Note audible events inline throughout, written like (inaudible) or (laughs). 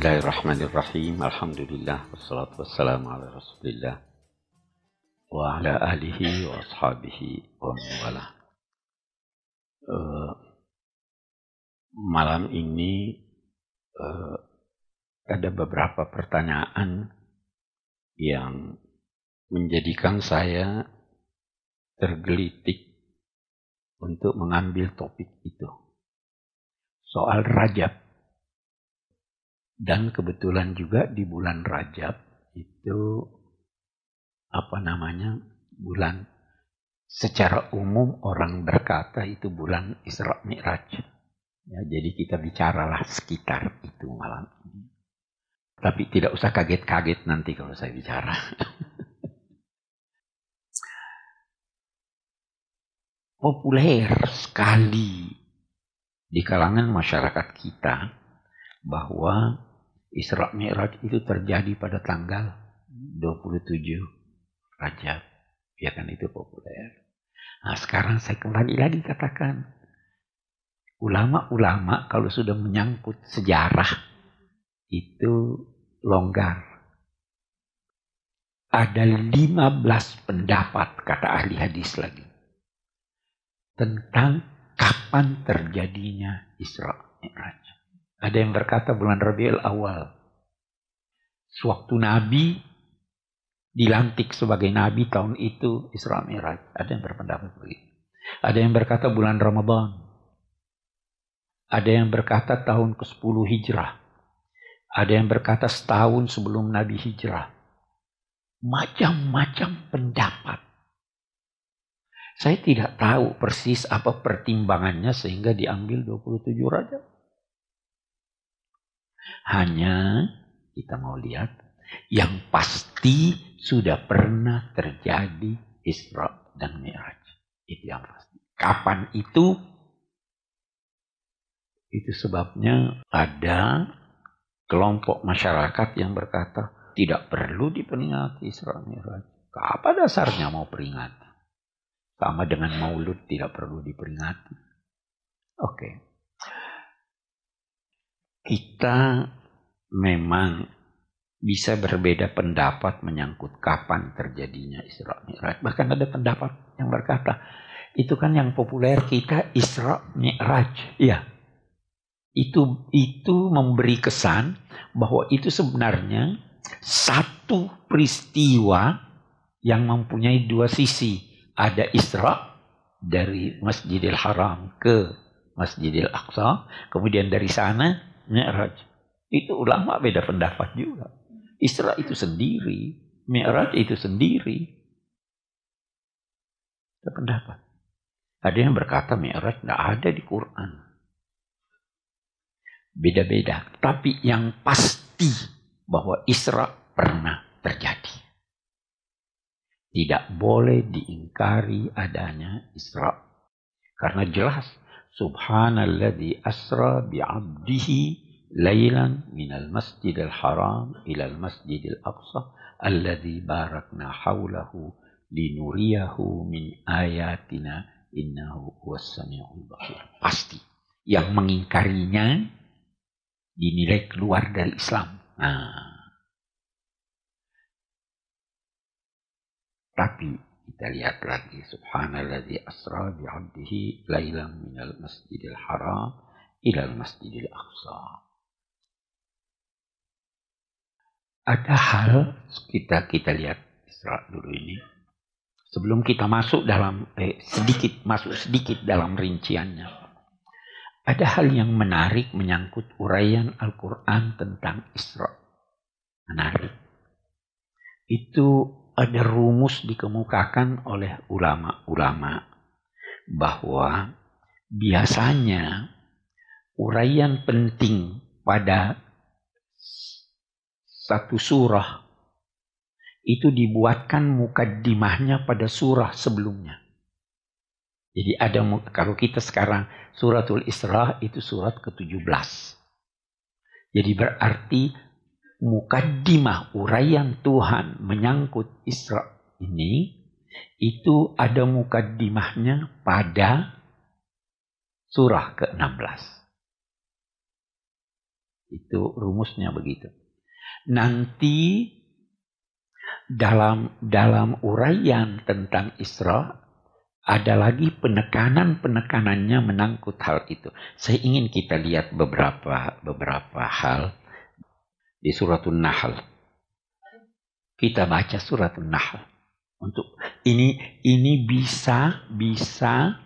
Bismillahirrahmanirrahim. Alhamdulillah wassalatu wassalamu ala Rasulillah wa ala alihi wa ashabihi wa. Uh, malam ini uh, ada beberapa pertanyaan yang menjadikan saya tergelitik untuk mengambil topik itu. Soal Rajab. Dan kebetulan juga di bulan Rajab itu apa namanya bulan secara umum orang berkata itu bulan Isra Mi'raj. Ya, jadi kita bicaralah sekitar itu malam ini. Tapi tidak usah kaget-kaget nanti kalau saya bicara. (laughs) Populer sekali di kalangan masyarakat kita bahwa Isra Mi'raj itu terjadi pada tanggal 27 Rajab. Ya kan itu populer. Nah sekarang saya kembali lagi katakan. Ulama-ulama kalau sudah menyangkut sejarah itu longgar. Ada 15 pendapat kata ahli hadis lagi. Tentang kapan terjadinya Isra Mi'raj. Ada yang berkata bulan Rabiul Awal. Sewaktu Nabi dilantik sebagai Nabi tahun itu Isra Mi'raj. Ada yang berpendapat begitu. Ada yang berkata bulan Ramadan. Ada yang berkata tahun ke-10 Hijrah. Ada yang berkata setahun sebelum Nabi Hijrah. Macam-macam pendapat. Saya tidak tahu persis apa pertimbangannya sehingga diambil 27 Rajab. Hanya kita mau lihat yang pasti sudah pernah terjadi Isra dan Mi'raj. Itu yang pasti. Kapan itu? Itu sebabnya ada kelompok masyarakat yang berkata tidak perlu diperingati Isra Mi'raj. Apa dasarnya mau peringati? Sama dengan maulud tidak perlu diperingati. Oke. Okay kita memang bisa berbeda pendapat menyangkut kapan terjadinya Isra Mi'raj. Bahkan ada pendapat yang berkata, itu kan yang populer kita Isra Mi'raj. Iya. Itu itu memberi kesan bahwa itu sebenarnya satu peristiwa yang mempunyai dua sisi. Ada Isra dari Masjidil Haram ke Masjidil Aqsa, kemudian dari sana Mi'raj. Itu ulama beda pendapat juga. Isra itu sendiri. Mi'raj itu sendiri. Ada pendapat. Ada yang berkata Mi'raj tidak ada di Quran. Beda-beda. Tapi yang pasti bahwa Isra pernah terjadi. Tidak boleh diingkari adanya Isra. Karena jelas Subhanalladzi asra bi'abdihi laylan minal masjidil haram ilal masjidil aqsa alladzi barakna haulahu linuriyahu min ayatina innahu huwas samiul basir. Pasti yang mengingkarinya dinilai keluar dari Islam. Nah. Tapi kita lihat lagi subhanalladzi asra bi'abdihi lailan minal masjidil haram ilal masjidil aqsa. Ada hal kita kita lihat Isra dulu ini. Sebelum kita masuk dalam eh, sedikit masuk sedikit dalam rinciannya. Ada hal yang menarik menyangkut uraian Al-Quran tentang Isra. Menarik. Itu ada rumus dikemukakan oleh ulama-ulama bahwa biasanya uraian penting pada satu surah itu dibuatkan mukaddimahnya pada surah sebelumnya. Jadi ada kalau kita sekarang suratul Isra itu surat ke-17. Jadi berarti mukaddimah uraian Tuhan menyangkut Isra ini itu ada mukaddimahnya pada surah ke-16. Itu rumusnya begitu. Nanti dalam dalam uraian tentang Isra ada lagi penekanan-penekanannya menangkut hal itu. Saya ingin kita lihat beberapa beberapa hal di suratul Nahl. Kita baca suratul Nahl. Untuk ini ini bisa bisa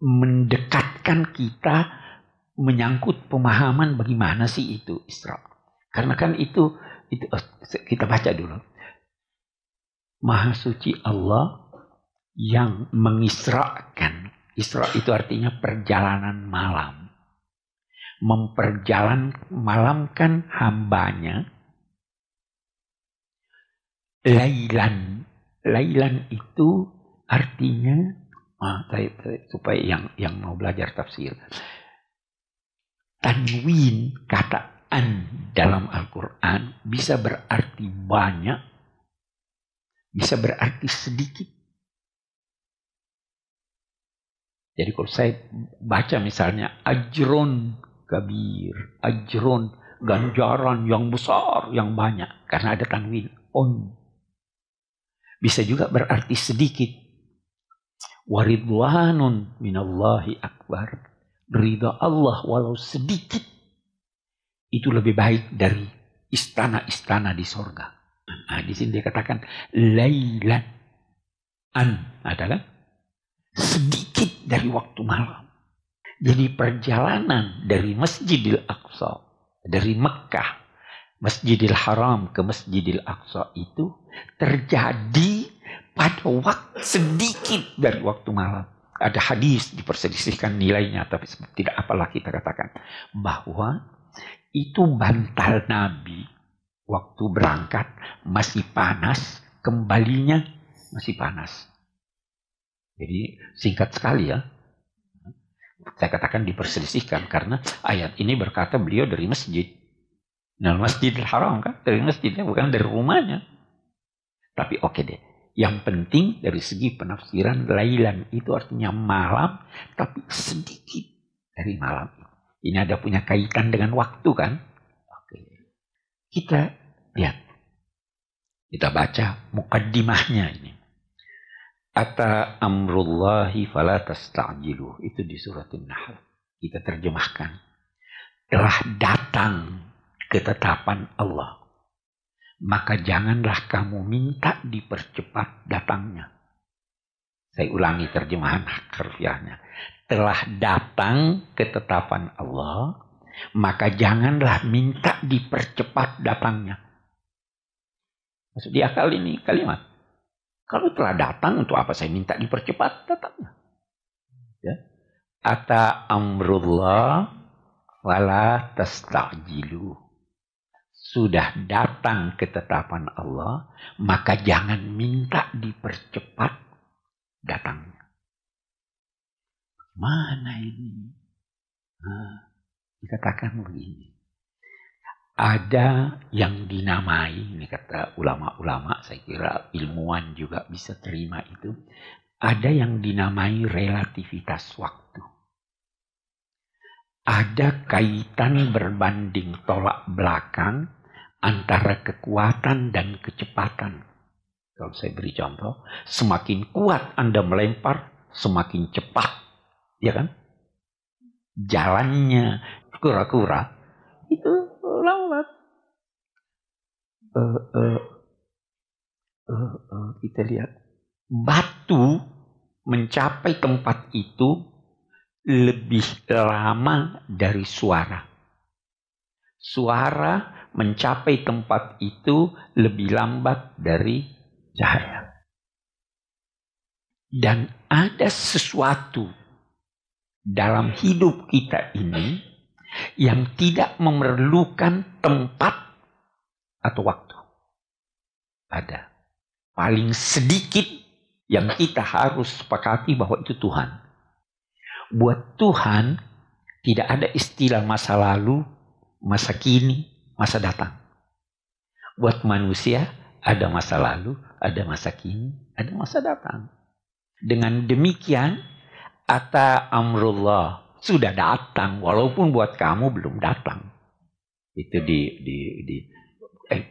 mendekatkan kita menyangkut pemahaman bagaimana sih itu Isra. Karena kan itu itu oh, kita baca dulu. Maha suci Allah yang mengisrakan. Isra itu artinya perjalanan malam. Memperjalan malamkan hambanya. Lailan. Lailan itu artinya ah, supaya yang yang mau belajar tafsir. Tanwin kata an dalam Al-Quran bisa berarti banyak, bisa berarti sedikit, Jadi kalau saya baca misalnya ajron kabir, ajron ganjaran yang besar, yang banyak. Karena ada tanwin on. Bisa juga berarti sedikit. Waridwanun minallahi akbar. Ridha Allah walau sedikit. Itu lebih baik dari istana-istana di sorga. Nah, di sini dia katakan lailan an adalah sedikit dari waktu malam. Jadi perjalanan dari Masjidil Aqsa, dari Mekah, Masjidil Haram ke Masjidil Aqsa itu terjadi pada waktu sedikit dari waktu malam. Ada hadis diperselisihkan nilainya, tapi tidak apalah kita katakan. Bahwa itu bantal Nabi waktu berangkat masih panas, kembalinya masih panas. Jadi singkat sekali ya. Saya katakan diperselisihkan karena ayat ini berkata beliau dari masjid. Nah masjidil haram kan dari masjidnya bukan dari rumahnya. Tapi oke okay deh. Yang penting dari segi penafsiran lailan itu artinya malam tapi sedikit dari malam. Ini ada punya kaitan dengan waktu kan? Oke. Kita lihat. Kita baca mukaddimahnya ini. Ata amrullahi fala tasta'jilu. Itu di surat An-Nahl. Kita terjemahkan. Telah datang ketetapan Allah. Maka janganlah kamu minta dipercepat datangnya. Saya ulangi terjemahan harfiahnya. Telah datang ketetapan Allah. Maka janganlah minta dipercepat datangnya. Maksud di akal ini kalimat. Kalau telah datang, untuk apa saya minta dipercepat datangnya? Ya. Ata amrullah wala tastajilu. Sudah datang ketetapan Allah, maka jangan minta dipercepat datangnya. Mana ini? Nah, dikatakan begini ada yang dinamai, ini kata ulama-ulama, saya kira ilmuwan juga bisa terima itu, ada yang dinamai relativitas waktu. Ada kaitan berbanding tolak belakang antara kekuatan dan kecepatan. Kalau saya beri contoh, semakin kuat Anda melempar, semakin cepat. Ya kan? Jalannya kura-kura itu lambat. Uh, uh, uh, uh, kita lihat batu mencapai tempat itu lebih lama dari suara. Suara mencapai tempat itu lebih lambat dari cahaya. Dan ada sesuatu dalam hidup kita ini yang tidak memerlukan tempat atau waktu. Ada. Paling sedikit yang kita harus sepakati bahwa itu Tuhan. Buat Tuhan tidak ada istilah masa lalu, masa kini, masa datang. Buat manusia ada masa lalu, ada masa kini, ada masa datang. Dengan demikian, ata amrullah sudah datang walaupun buat kamu belum datang. Itu di di di eh,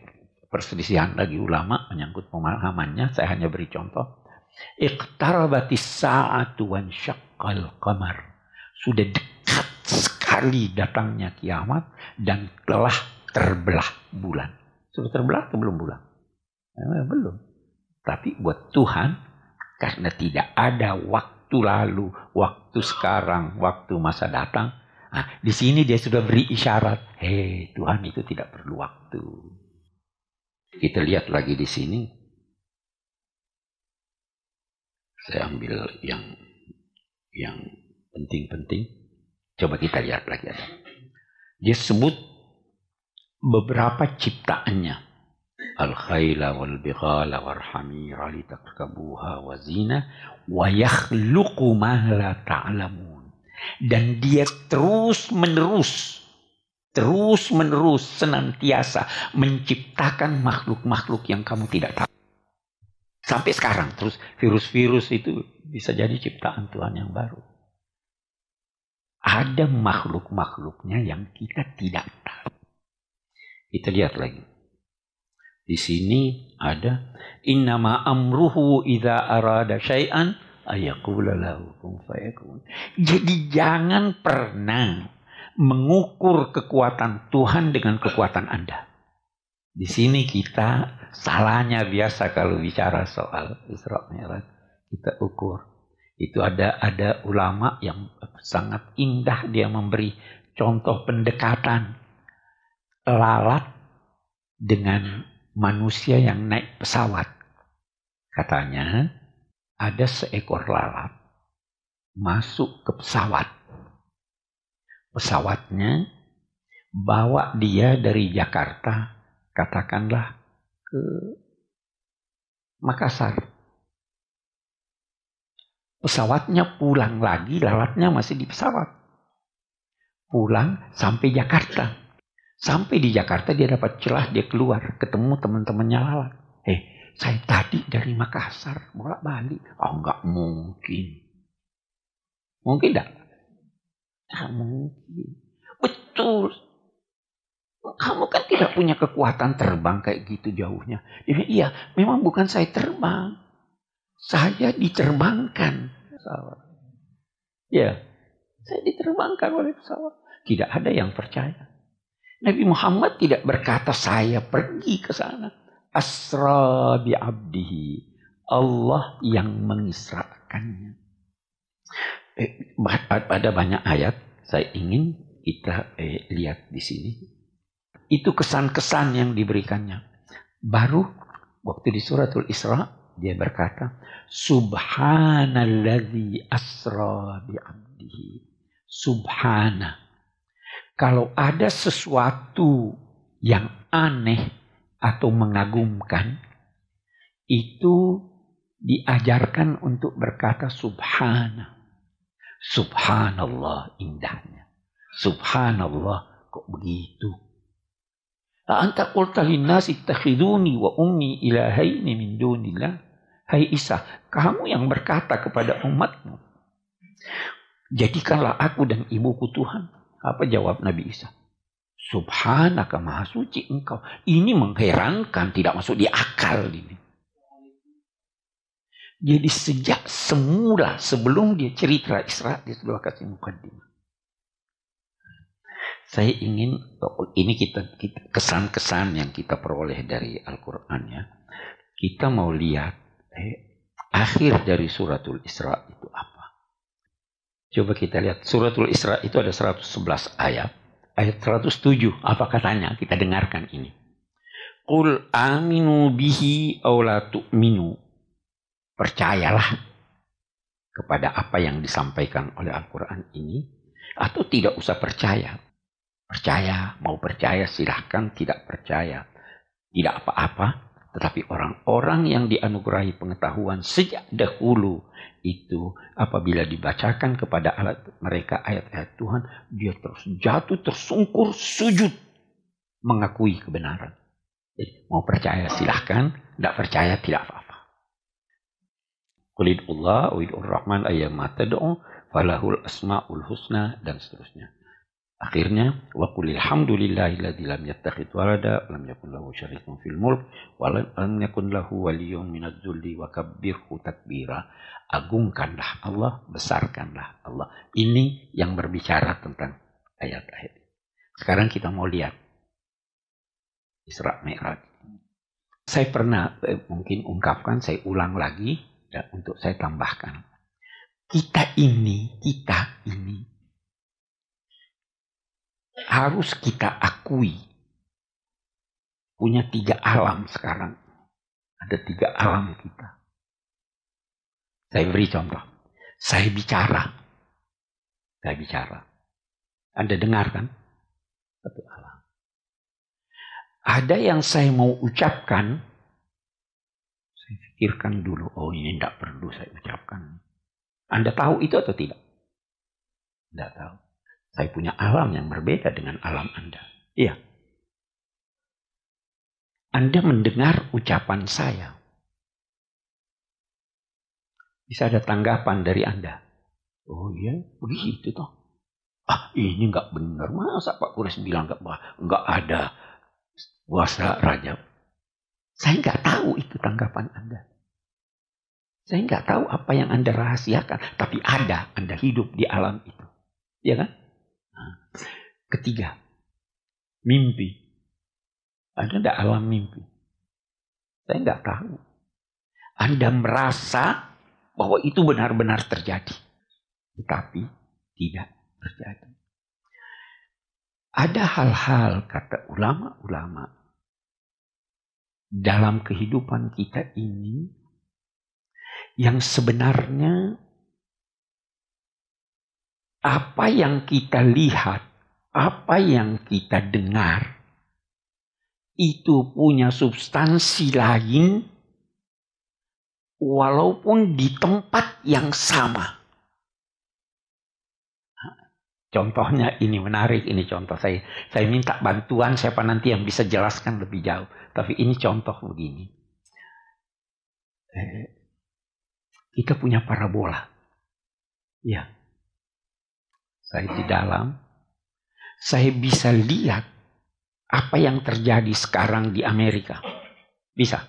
perselisihan lagi ulama menyangkut pemahamannya. Saya hanya beri contoh. Iqtarabatis sa'atu wan syaqqal qamar. Sudah dekat sekali datangnya kiamat dan telah terbelah bulan. Sudah terbelah atau belum bulan? Eh, belum. Tapi buat Tuhan karena tidak ada waktu lalu, waktu sekarang, waktu masa datang, Nah, di sini dia sudah beri isyarat, hei Tuhan itu tidak perlu waktu. Kita lihat lagi di sini. Saya ambil yang yang penting-penting. Coba kita lihat lagi ada. Dia sebut beberapa ciptaannya. Hamira litakkabuha wa zina wa yakhluqu ma la ta'lamun. Dan dia terus menerus, terus menerus senantiasa menciptakan makhluk-makhluk yang kamu tidak tahu. Sampai sekarang terus virus-virus itu bisa jadi ciptaan Tuhan yang baru. Ada makhluk-makhluknya yang kita tidak tahu. Kita lihat lagi. Di sini ada innama amruhu idza arada syai'an jadi jangan pernah mengukur kekuatan Tuhan dengan kekuatan Anda. Di sini kita salahnya biasa kalau bicara soal Isra Mi'raj kita ukur. Itu ada ada ulama yang sangat indah dia memberi contoh pendekatan lalat dengan manusia yang naik pesawat. Katanya, ada seekor lalat masuk ke pesawat. Pesawatnya bawa dia dari Jakarta, katakanlah ke Makassar. Pesawatnya pulang lagi, lalatnya masih di pesawat. Pulang sampai Jakarta. Sampai di Jakarta dia dapat celah, dia keluar, ketemu teman-temannya lalat. Eh, saya tadi dari Makassar bolak-balik. Oh enggak mungkin. Mungkin enggak? Enggak mungkin. Betul. Kamu kan tidak punya kekuatan terbang kayak gitu jauhnya. Dia iya, memang bukan saya terbang. Saya diterbangkan pesawat. Ya, saya diterbangkan oleh pesawat. Tidak ada yang percaya. Nabi Muhammad tidak berkata saya pergi ke sana asra bi abdihi. Allah yang mengisrakannya. Eh, ada banyak ayat saya ingin kita eh, lihat di sini. Itu kesan-kesan yang diberikannya. Baru waktu di suratul Isra dia berkata, Subhanalladzi asra bi abdihi. Subhana. Kalau ada sesuatu yang aneh atau mengagumkan itu diajarkan untuk berkata subhana. Subhanallah indahnya. Subhanallah kok begitu. Anta qulta linnasi ittakhiduni wa ummi ilahaini min dunillah. Hai Isa, kamu yang berkata kepada umatmu. Jadikanlah aku dan ibuku Tuhan. Apa jawab Nabi Isa? Subhanaka maha suci engkau. Ini mengherankan, tidak masuk di akal ini. Jadi sejak semula sebelum dia cerita Isra dia sudah kasih mukadimah. Saya ingin ini kita kesan-kesan yang kita peroleh dari Al-Qur'an ya. Kita mau lihat eh, akhir dari suratul Isra itu apa. Coba kita lihat suratul Isra itu ada 111 ayat. Ayat 107 apa katanya? Kita dengarkan ini. Qul aminu bihi aw la tu'minu. Percayalah kepada apa yang disampaikan oleh Al-Qur'an ini atau tidak usah percaya. Percaya mau percaya silahkan tidak percaya. Tidak apa-apa tetapi orang-orang yang dianugerahi pengetahuan sejak dahulu itu apabila dibacakan kepada alat mereka ayat-ayat Tuhan, dia terus jatuh tersungkur sujud mengakui kebenaran. Jadi mau percaya silahkan, tidak percaya tidak apa-apa. Qulidullah, uidur rahman ayyamma tad'u falahul asma'ul husna dan seterusnya. Akhirnya wa qulil hamdulillahilladzi lam yattakhidh walada lam yakun lahu syarikun fil mulk wa lam yakun lahu waliyyun minadz zulli wa kabbirhu takbira. Agungkanlah Allah, besarkanlah Allah. Ini yang berbicara tentang ayat-ayat. Sekarang kita mau lihat Isra Mi'raj. Saya pernah eh, mungkin ungkapkan, saya ulang lagi ya, untuk saya tambahkan. Kita ini, kita ini harus kita akui punya tiga alam sekarang. Ada tiga alam kita. Saya beri contoh. Saya bicara. Saya bicara. Anda dengar kan? Satu alam. Ada yang saya mau ucapkan. Saya pikirkan dulu. Oh ini tidak perlu saya ucapkan. Anda tahu itu atau tidak? Tidak tahu. Saya punya alam yang berbeda dengan alam Anda. Iya. Anda mendengar ucapan saya. Bisa ada tanggapan dari Anda. Oh iya, begitu toh. Ah ini nggak benar. Masa Pak Kures bilang nggak nggak ada puasa Rajab. Saya nggak tahu itu tanggapan Anda. Saya nggak tahu apa yang Anda rahasiakan. Tapi ada, Anda hidup di alam itu. Ya kan? Ketiga, mimpi. Ada tidak alam mimpi? Saya nggak tahu. Anda merasa bahwa itu benar-benar terjadi. Tetapi tidak terjadi. Ada hal-hal, kata ulama-ulama, dalam kehidupan kita ini yang sebenarnya apa yang kita lihat, apa yang kita dengar, itu punya substansi lain, walaupun di tempat yang sama. Contohnya ini menarik, ini contoh saya. Saya minta bantuan siapa nanti yang bisa jelaskan lebih jauh. Tapi ini contoh begini. Eh, kita punya parabola. Ya, saya di dalam, saya bisa lihat apa yang terjadi sekarang di Amerika. Bisa.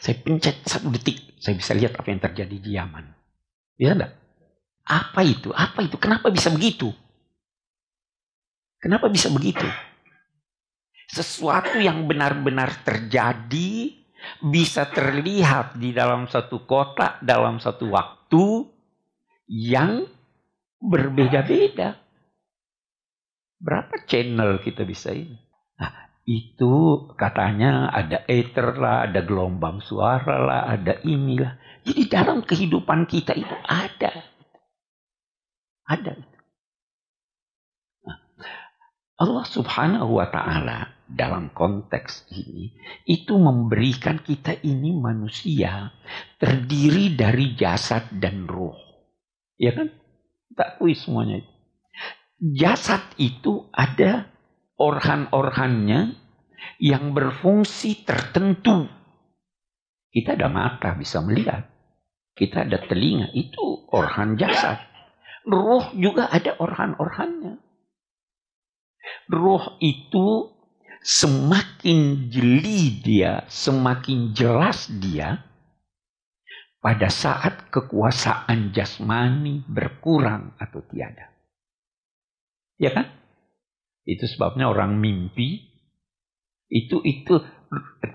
Saya pencet satu detik, saya bisa lihat apa yang terjadi di Yaman. Bisa enggak? Apa itu? Apa itu? Kenapa bisa begitu? Kenapa bisa begitu? Sesuatu yang benar-benar terjadi bisa terlihat di dalam satu kota, dalam satu waktu yang berbeda-beda. Berapa channel kita bisa ini? Nah, itu katanya ada ether lah, ada gelombang suara lah, ada inilah. Jadi dalam kehidupan kita itu ada. Ada. Nah, Allah subhanahu wa ta'ala dalam konteks ini itu memberikan kita ini manusia terdiri dari jasad dan roh. Ya kan? Akui semuanya itu. Jasad itu ada organ-organnya yang berfungsi tertentu. Kita ada mata bisa melihat. Kita ada telinga itu organ jasad. Roh juga ada organ-organnya. Roh itu semakin jeli dia, semakin jelas dia, pada saat kekuasaan jasmani berkurang atau tiada. Ya kan? Itu sebabnya orang mimpi itu itu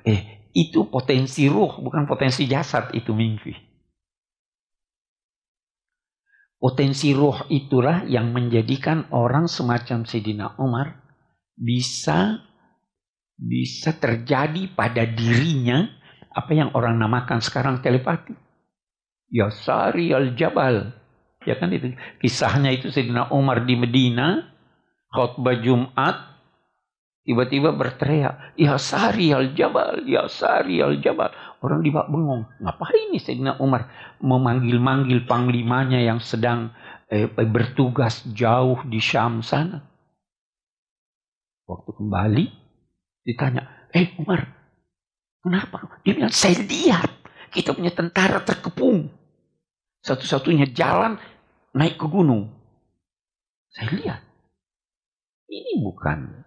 eh itu potensi ruh bukan potensi jasad itu mimpi. Potensi ruh itulah yang menjadikan orang semacam Sayyidina Umar bisa bisa terjadi pada dirinya apa yang orang namakan sekarang telepati. Yasari al-Jabal. Ya kan itu kisahnya itu Sayyidina Umar di Medina khutbah Jumat tiba-tiba berteriak Yasari al-Jabal, Yasari al-Jabal. Orang di bengong. Ngapain ini Sayyidina Umar memanggil-manggil panglimanya yang sedang eh, bertugas jauh di Syam sana. Waktu kembali ditanya, "Eh Umar, kenapa?" Dia bilang, "Saya lihat kita punya tentara terkepung." Satu-satunya jalan naik ke gunung. Saya lihat. Ini bukan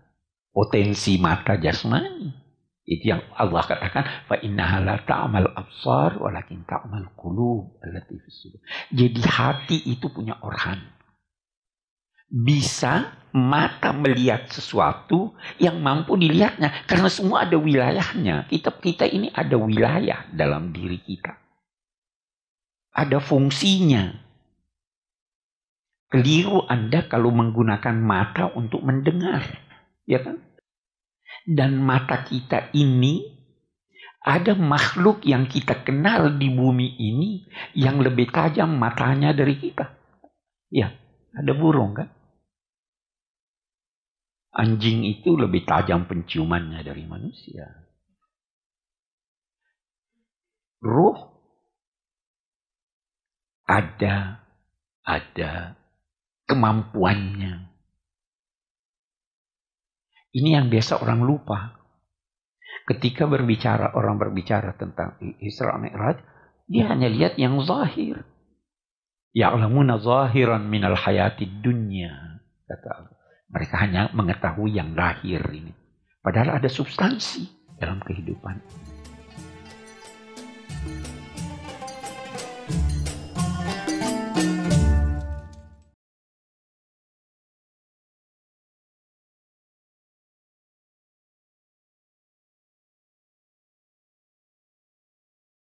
potensi mata jasmani. Itu yang Allah katakan, fa innaha la ta'mal absar walakin ta'mal qulub Jadi hati itu punya organ. Bisa mata melihat sesuatu yang mampu dilihatnya karena semua ada wilayahnya. Kita kita ini ada wilayah dalam diri kita. Ada fungsinya. Keliru Anda kalau menggunakan mata untuk mendengar, ya kan? dan mata kita ini ada makhluk yang kita kenal di bumi ini yang lebih tajam matanya dari kita. Ya, ada burung kan? Anjing itu lebih tajam penciumannya dari manusia. Ruh ada ada kemampuannya ini yang biasa orang lupa. Ketika berbicara, orang berbicara tentang Isra Mi'raj, dia hanya lihat yang zahir. Ya'lamuna zahiran minal hayati dunya. Kata Allah. Mereka hanya mengetahui yang lahir ini. Padahal ada substansi dalam kehidupan.